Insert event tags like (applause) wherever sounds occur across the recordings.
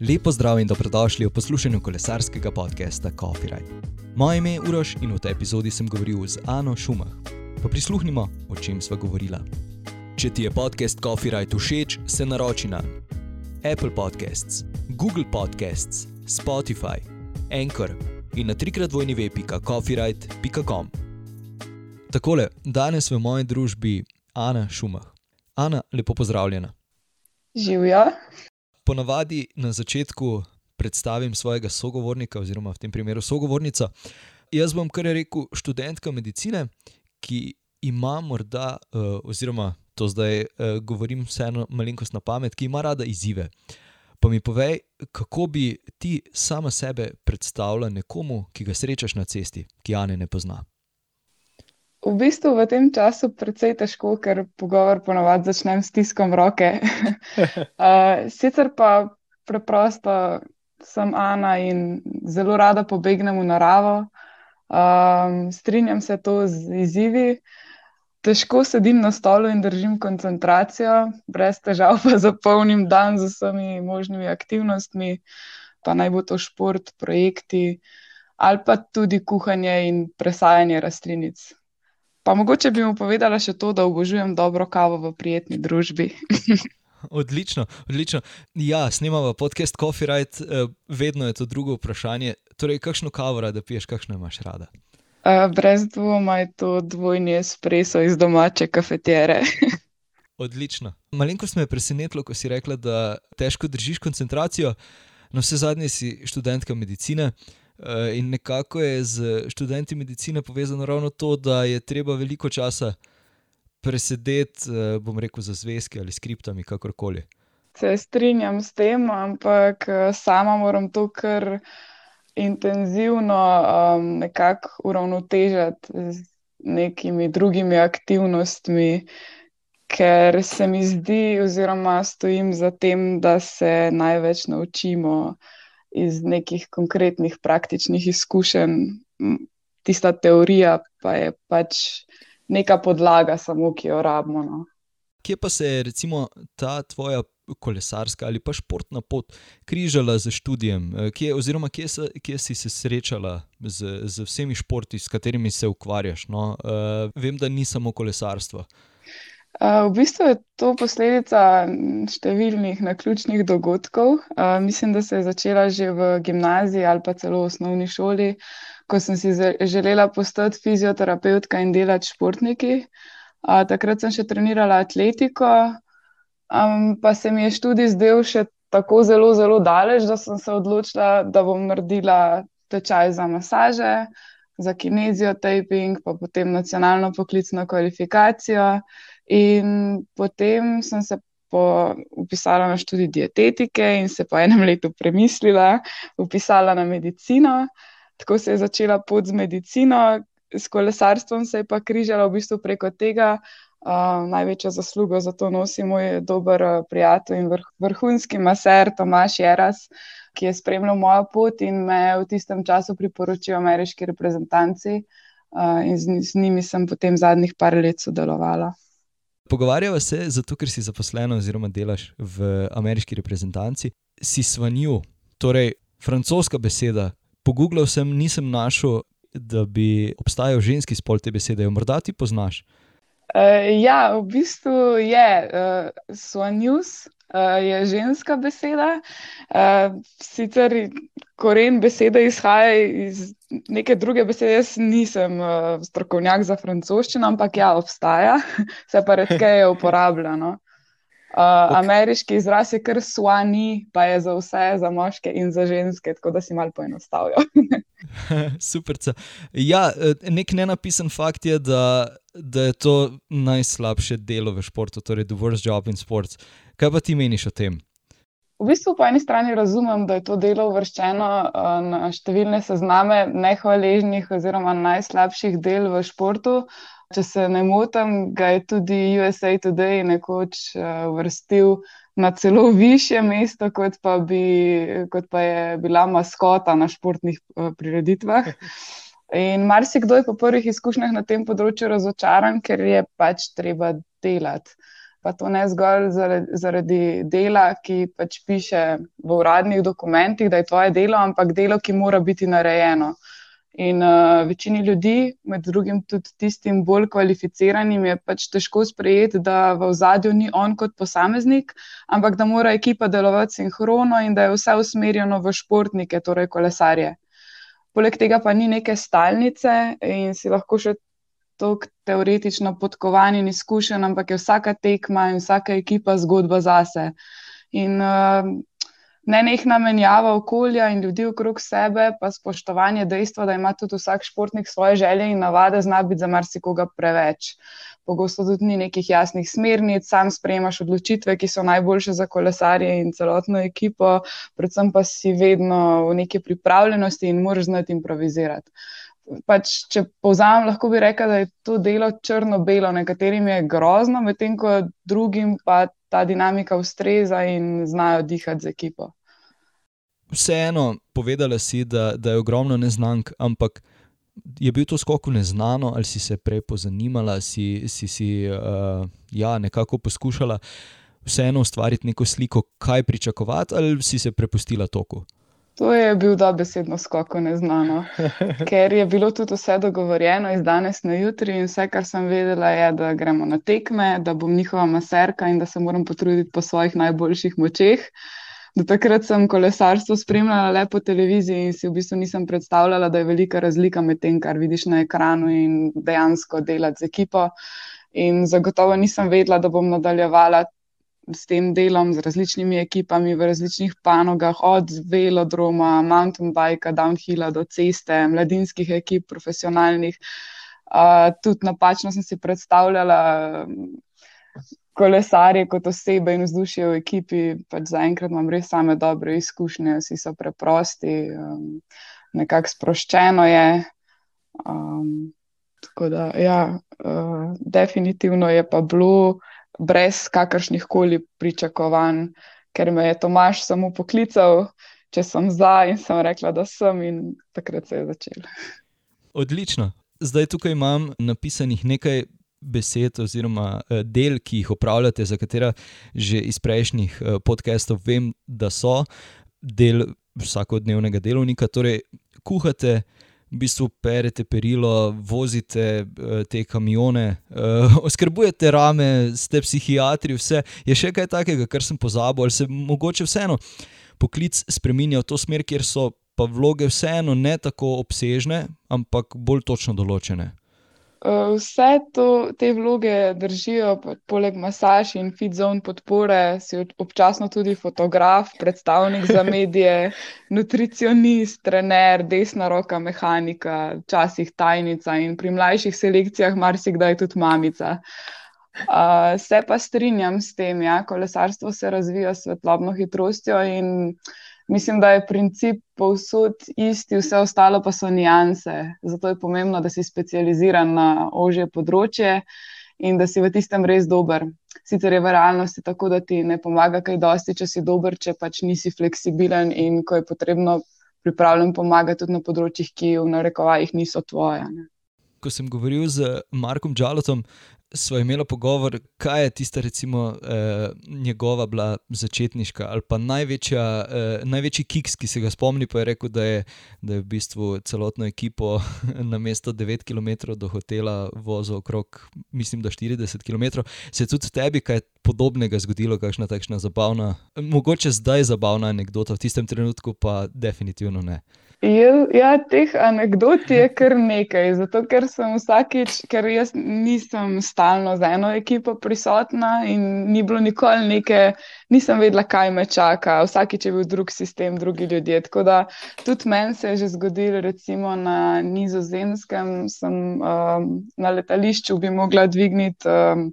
Lepo zdrav in dobrodošli v poslušanju kolesarskega podcasta Ride. Moje ime je Uroš in v tej epizodi sem govoril z Ano Šumah. Pa prisluhnimo, o čem sva govorila. Če ti je podcast Ride všeč, se naroči na Apple Podcasts, Google Podcasts, Spotify, Anchor in na trikrat vojni web.coffeeride.com. Takole, danes v moji družbi Ana Šumah. Ana, lepo pozdravljena. Živijo. Ponavadi na začetku predstavim svojega sogovornika, oziroma v tem primeru sogovornica. Jaz bom kar rekel študentka medicine, ki ima morda, uh, oziroma to zdaj uh, govorim vseeno malenkost na pamet, ki ima rada izzive. Pa mi povej, kako bi ti sama sebe predstavljala nekomu, ki ga srečaš na cesti, ki Jane ne pozna. V bistvu v tem času precej težko, ker pogovor ponovadi začnem s tiskom roke. (laughs) uh, (laughs) sicer pa preprosto sem Ana in zelo rada pobegnem v naravo. Um, strinjam se to z izzivi. Težko sedim na stolu in držim koncentracijo, brez težav pa (laughs) zapolnim dan z vsemi možnimi aktivnostmi, pa naj bo to šport, projekti ali pa tudi kuhanje in presajanje rastlinic. Pa mogoče bi mu povedala še to, da obožujem dobro kavo v prijetni družbi. (laughs) (laughs) odlično, odlično. Ja, snemamo podcast Coffee Ride, uh, vedno je to drugo vprašanje. Torej, kakšno kavo rada piješ, kakšno imaš rada? Uh, brez dvoma je to dvojni espreso iz domače kafetere. (laughs) odlično. Malenko me je presenetilo, ko si rekla, da težko držiš koncentracijo. Na vse zadnje si študentka medicine. Eh, in nekako je z študenti medicine povezano ravno to, da je treba veliko časa presedeti, eh, bom rekel, za zvezke ali skriptami, kakorkoli. Se strinjam s tem, ampak eh, sama moram to kar intenzivno um, nekako uravnotežiti z nekimi drugimi aktivnostmi. Ker se mi zdi, oziroma stojim za tem, da se največ naučimo iz nekih konkretnih praktičnih izkušenj. Tista teorija pa je pač neka podlaga, samo ki jo rabimo. No. Kje pa se je recimo ta tvoja kolesarska ali pa športna pot križala z študijem? Kje, oziroma, kje, se, kje si se srečala z, z vsemi športi, s katerimi se ukvarjaš? No? Uh, vem, da ni samo kolesarstvo. V bistvu je to posledica številnih naključnih dogodkov. Mislim, da se je začela že v gimnaziji ali pa celo v osnovni šoli, ko sem si želela postati fizioterapeutka in delati športniki. Takrat sem še trenirala atletiko, pa se mi je študij zdel še tako zelo, zelo daleč, da sem se odločila, da bom naredila tečaj za masaže, za kinezijo, taping, pa potem nacionalno poklicno kvalifikacijo. In potem sem se upisala na študij dietetike in se po enem letu premislila, upisala na medicino. Tako se je začela pot z medicino, s kolesarstvom se je pa križala v bistvu preko tega. Uh, največjo zaslugo za to nosi moj dober prijatelj in vrh, vrhunski maser Tomaš Jeras, ki je spremljal mojo pot in me v tistem času priporočil ameriški reprezentanci. Uh, in z, z njimi sem potem zadnjih par let sodelovala. Pogovarjava se zato, ker si zaposlena oziroma delaš v ameriški reprezentanci. Si svanju, torej francoska beseda. Pogooglal sem, nisem našel, da bi obstajal ženski spol te besede. Jo morda ti poznaš? Uh, ja, v bistvu je uh, svanjus, uh, je ženska beseda. Uh, sicer koren besede izhaja iz neke druge besede. Jaz nisem uh, strokovnjak za francoščino, ampak ja, obstaja, (laughs) se pa redkeje uporablja. No? Uh, okay. Ameriški izraz je kar swani, pa je za vse, za moške in za ženske, tako da si malo poenostavijo. (laughs) Super. Ja, nek nenapisen fakt je, da, da je to najslabše delo v športu, torej the worst job in sports. Kaj pa ti meniš o tem? V bistvu po eni strani razumem, da je to delo uvrščeno uh, na številne sezname nehvaležnih oziroma najslabših del v športu. Če se ne motim, ga je tudi USA Today nekoč uh, uvrstil na celo više mesto, kot pa, bi, kot pa je bila maskota na športnih uh, prireditvah. In marsikdo je po prvih izkušnjah na tem področju razočaran, ker je pač treba delati. pa to ne zgolj zaradi, zaradi dela, ki pač piše v uradnih dokumentih, da je tvoje delo, ampak delo, ki mora biti narejeno. In uh, večini ljudi, med drugim tudi tistim bolj kvalificiranim, je pač težko sprejeti, da v ozadju ni on kot posameznik, ampak da mora ekipa delovati sinhrono in da je vse usmerjeno v športnike, torej kolesarje. Poleg tega pa ni neke stalnice in si lahko še tako teoretično podkovan in izkušen, ampak je vsaka tekma in vsaka ekipa zgodba zase. In uh, nenehna menjava okolja in ljudi okrog sebe, pa spoštovanje dejstva, da ima tudi vsak športnik svoje želje in navade, zna biti za marsikoga preveč. Pogosto tudi ni nekih jasnih smernic, sam sprejemaš odločitve, ki so najboljše za kolesarje in celotno ekipo, predvsem pa si vedno v neki pripravljenosti in moraš znati improvizirati. Pač, če povzamem, lahko bi rekel, da je to delo črno-belo, nekaterim je grozno, medtem ko drugim pa ta dinamika ustreza in znajo dihati z ekipo. Vseeno, povedala si, da, da je ogromno neznank, ampak je bil to skok v neznano, ali si se prej pozanimala, si si, si uh, ja, nekako poskušala vseeno ustvariti neko sliko, kaj pričakovati, ali si se prepustila toku. To je bil dobesedno skok v neznano, (laughs) ker je bilo tudi vse dogovorjeno iz danes na jutri in vse, kar sem vedela, je, da gremo na tekme, da bom njihova maserka in da se moram potruditi po svojih najboljših močeh. Do takrat sem kolesarstvo spremljala le po televiziji in si v bistvu nisem predstavljala, da je velika razlika med tem, kar vidiš na ekranu in dejansko delati z ekipo. In zagotovo nisem vedela, da bom nadaljevala s tem delom, z različnimi ekipami v različnih panogah, od velodroma, mountain bikea, downhilla do ceste, mladinskih ekip, profesionalnih. Uh, tudi napačno sem si predstavljala kolesarje kot osebe in vzdušje v ekipi, pač zaenkrat imam res same dobre izkušnje, vsi so preprosti, um, nekako sproščeno je. Um, tako da, ja, uh, definitivno je pa bilo brez kakršnih koli pričakovanj, ker me je Tomaš samo poklical, če sem za in sem rekla, da sem in takrat se je začelo. Odlično. Zdaj tukaj imam napisanih nekaj besed oziroma eh, del, ki jih upravljate, za katera že iz prejšnjih eh, podcastov vem, da so del vsakodnevnega delovnika. Torej, kuhate, v bistvu perete perilo, vozite eh, te kamione, (laughs) oskrbujete rame, ste psihiatri, vse. Je še kaj takega, kar sem pozabil, ali se mogoče vseeno poklic spremenja v to smer, kjer so pa vloge vseeno ne tako obsežne, ampak bolj točno določene. Vse to, te vloge držijo, poleg masaž in fitzone podpore, si občasno tudi fotograf, predstavnik za medije, (laughs) nutricionist, trener, desna roka mehanika, včasih tajnica in pri mlajših selekcijah marsikdaj tudi mamica. Uh, se pa strinjam s tem, ja, kolesarstvo se razvija s svetlobno hitrostjo in mislim, da je princip povsod isti, vse ostalo pa so nijanse. Zato je pomembno, da si specializiran na ožje področje in da si v tistem res dober. Sicer je v realnosti tako, da ti ne pomaga kaj dosti, če si dober, če pač nisi fleksibilen in ko je potrebno pripravljen pomagati tudi na področjih, ki v narekovajih niso tvoje. Ne. Ko sem govoril z Markom Džalotom, sva imela pogovor, kaj je tista, recimo, eh, njegova bila začetniška ali pa največja, eh, največji kiks, ki se ga spomni. Pa je rekel, da je, da je v bistvu celotno ekipo na mesto 9 km do hotela vozil okrog, mislim, da 40 km. Se je tudi tebi kaj podobnega zgodilo, kakšna takšna zabavna, mogoče zdaj zabavna anekdota, v tistem trenutku pa definitivno ne. Ja, teh anegdot je kar nekaj, zato ker sem vsakič, ker jaz nisem stalno z eno ekipo prisotna in ni bilo nikoli neke, nisem vedela, kaj me čaka. Vsakič je bil drug sistem, drugi ljudje. Tako da tudi meni se je že zgodilo, recimo na nizozemskem, sem um, na letališču bi mogla dvigniti um,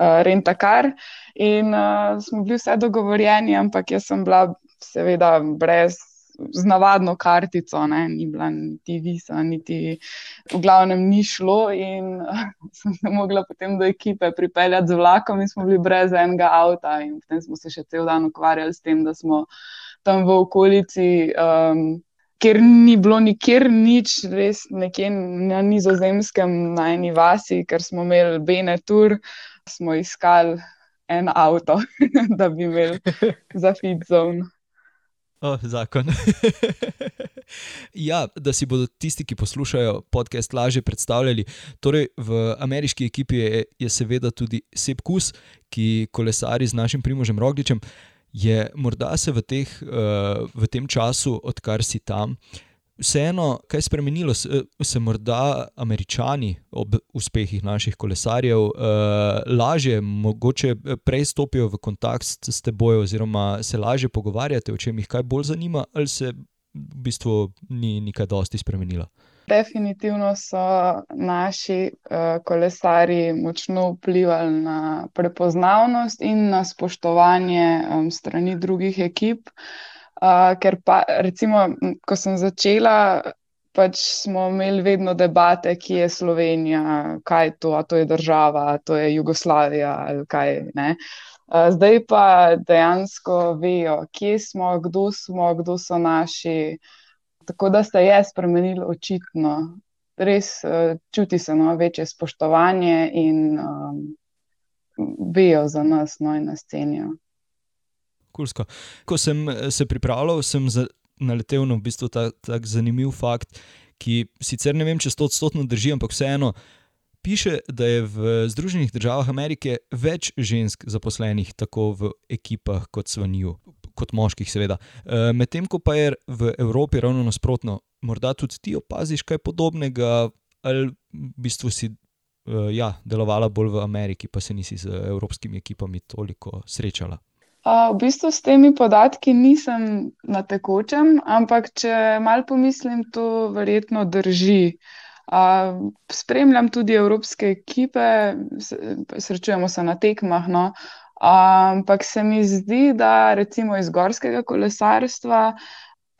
uh, rentakar in uh, smo bili vse dogovorjeni, ampak jaz sem bila seveda brez z navadno kartico, ne, ni bila niti visa, niti v glavnem ni šlo. In (laughs) sem se mogla potem do ekipe pripeljati z vlakom, in smo bili brez enega avta. In potem smo se še cel dan ukvarjali s tem, da smo tam v okolici. Um, Ker ni bilo nikjer nič, res nekje na nizozemskem, na eni vasi, ker smo imeli Benetur, smo iskali en avto, (laughs) da bi imeli (laughs) za fit zone. Oh, zakon. (laughs) ja, da si bodo tisti, ki poslušajo podcast, lažje predstavljali. Torej, v ameriški ekipi je, je seveda tudi Sep Kus, ki kolesari z našim primožem Rogličem. Je morda se v, teh, uh, v tem času, odkar si tam, uh, vseeno, kaj spremenilo, se, se morda američani ob uspehih naših kolesarjev uh, lažje, mogoče prej stopijo v kontakt s teboj, oziroma se lažje pogovarjate, o čem jih kaj bolj zanima, ali se v bistvu ni nekaj dosti spremenilo. Definitivno so naši uh, kolesari močno vplivali na prepoznavnost in na spoštovanje um, strani drugih ekip. Uh, Uh, ker pa, recimo, ko sem začela, pač smo imeli vedno debate, ki je Slovenija, kaj je to, a to je država, a to je Jugoslavija ali kaj. Uh, zdaj pa dejansko vejo, kje smo, kdo smo, kdo so naši. Tako da se je spremenilo očitno. Res uh, čuti se no, večje spoštovanje in um, vejo za nas, no in nas cenijo. Kulsko. Ko sem eh, se pripravljal, sem naletel na v bistvu tak, tak zanimiv fakt, ki sicer ne vem, če sto odstotno drži, ampak vseeno. Piše, da je v Združenih državah Amerike več žensk zaposlenih tako v ekipah kot svanju, kot moških, seveda. E, medtem ko pa je v Evropi ravno nasprotno, morda tudi ti opaziš kaj podobnega, ali v bistvu si e, ja, delovala bolj v Ameriki, pa se nisi z evropskimi ekipami toliko srečala. Uh, v bistvu s temi podatki nisem na tekočem, ampak če mal pomislim, to verjetno drži. Uh, spremljam tudi evropske ekipe, srečujemo se na tekmah, no? uh, ampak se mi zdi, da recimo iz gorskega kolesarstva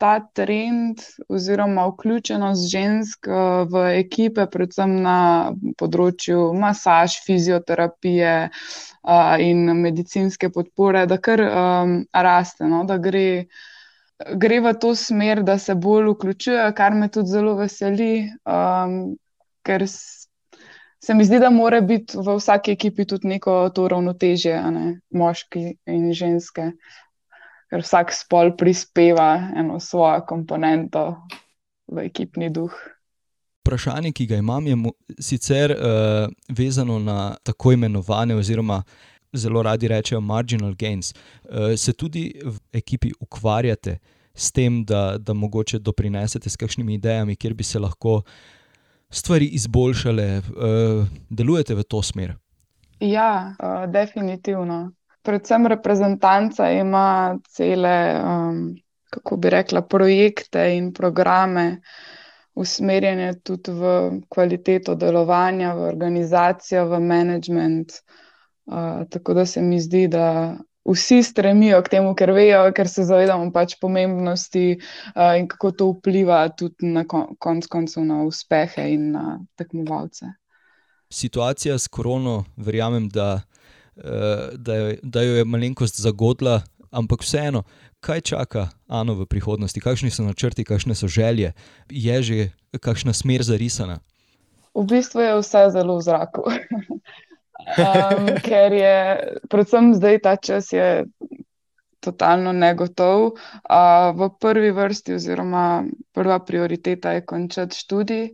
ta trend oziroma vključenost žensk eh, v ekipe, predvsem na področju masaž, fizioterapije uh, in medicinske podpore, da kar um, raste, no? da gre, gre v to smer, da se bolj vključuje, kar me tudi zelo veseli, ker se mi zdi, da mora biti v vsaki ekipi tudi neko to ravnotežje, ne? moški in ženske ker vsak spol prispeva eno svojo komponento v ekipni duh. Vprašanje, ki ga imam, je sicer uh, vezano na tako imenovane, oziroma zelo radi rečejo, marginal gains. Uh, se tudi v ekipi ukvarjate s tem, da, da mogoče doprinesete s kakšnimi idejami, kjer bi se lahko stvari izboljšale, uh, delujete v to smer? Ja, uh, definitivno predvsem reprezentanca ima cele, um, kako bi rekla, projekte in programe, usmerjene tudi v kvaliteto delovanja, v organizacijo, v management. Uh, tako da se mi zdi, da vsi stremijo k temu, ker vejo, ker se zavedamo pač pomembnosti uh, in kako to vpliva tudi na kon konc koncev na uspehe in na tekmovalce. Situacija s korono, verjamem, da Eh, da, jo, da jo je malenkost zagodla, ampak vseeno, kaj čaka Ano v prihodnosti, kakšni so načrti, kakšne so želje, je že kakšna smer zarisana? V bistvu je vse zelo v zraku. (laughs) um, ker je, predvsem zdaj ta čas je totalno negotov. Uh, v prvi vrsti, oziroma prva prioriteta je končati študij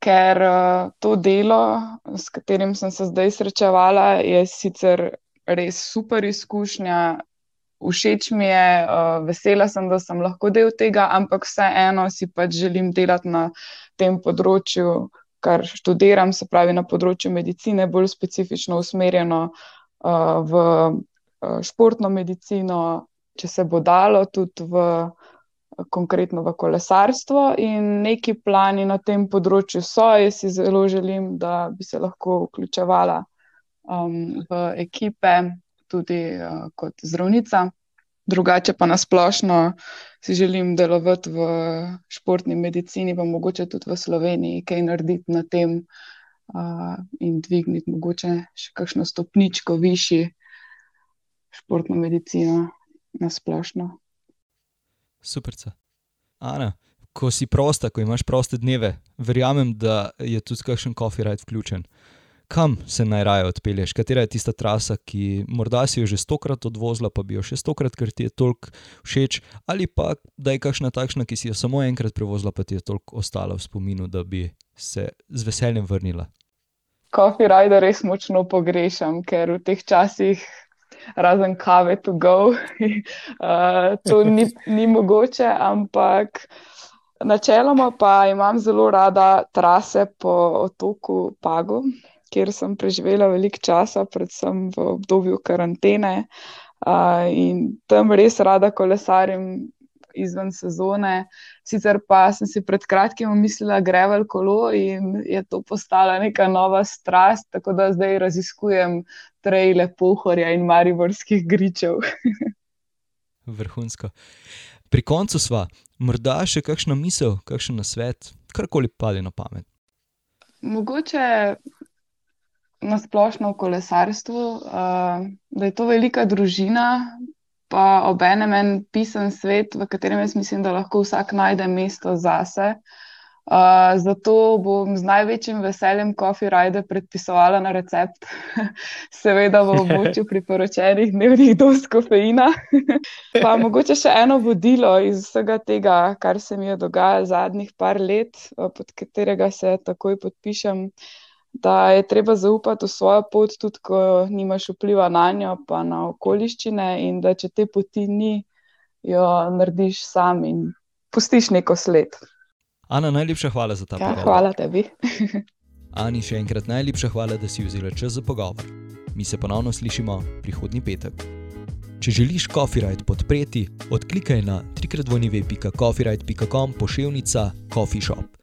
ker uh, to delo, s katerim sem se zdaj srečevala, je sicer res super izkušnja. Všeč mi je, uh, vesela sem, da sem lahko del tega, ampak vseeno si pač želim delati na tem področju, kar študiram, se pravi na področju medicine, bolj specifično usmerjeno uh, v uh, športno medicino, če se bo dalo tudi v konkretno v kolesarstvo in neki plani na tem področju so. Jaz si zelo želim, da bi se lahko vključevala um, v ekipe, tudi uh, kot zdravnica. Drugače pa nasplošno si želim delovati v športni medicini, pa mogoče tudi v Sloveniji, kaj narediti na tem uh, in dvigniti mogoče še kakšno stopničko višji športno medicino nasplošno. Super. Ana, ko si prosta, ko imaš proste dneve, verjamem, da je tudi kakšen coffee ride vključen. kam se najraje odpelješ, katera je tista trasa, ki morda si jo že stokrat odvozila, pa bi jo še stokrat, ker ti je toliko všeč, ali pa da je kakšna takšna, ki si jo samo enkrat prevozila, pa ti je toliko ostala v spominu, da bi se z veseljem vrnila. Coffee Rider res močno pogrešam, ker v teh časih, razen kave, to go, uh, (laughs) to ni, ni mogoče, ampak. Načeloma pa imam zelo rada trase po otoku Pago, kjer sem preživela veliko časa, predvsem v obdobju karantene. Uh, in tam res rada kolesarim izven sezone. Sicer pa sem si pred kratkim umislila grevel kolo in je to postala neka nova strast, tako da zdaj raziskujem trejle pohorja in mariborskih gričev. (laughs) Vrhunsko. Pri koncu sva, morda še kakšna misel, kakšen nasvet, karkoli pade na pamet. Mogoče na splošno v kolesarstvu, uh, da je to velika družina, pa ob enem en pisan svet, v katerem jaz mislim, da lahko vsak najde mesto zase. Uh, zato bom z največjim veseljem Coffee Ride predpisovala na recept, (laughs) seveda v območju priporočenih dnevnih doz kofeina. (laughs) pa mogoče še eno vodilo iz vsega tega, kar se mi je dogajalo zadnjih par let, pod katerega se takoj podpišem. Uh, da je treba zaupati v svojo pot, tudi ko nimaš vpliva na njo, pa na okoliščine, in da če te poti ni, jo narediš sam in pustiš neko sled. Ana, najlepša hvala za ta ja, pogovor. Hvala tebi. (laughs) Ani, še enkrat najlepša hvala, da si vzela čas za pogovor. Mi se ponovno slišimo prihodnji petek. Če želiš Copyright podpreti, odklikaj na www.coffeeright.com pošiljka Coffee Shop.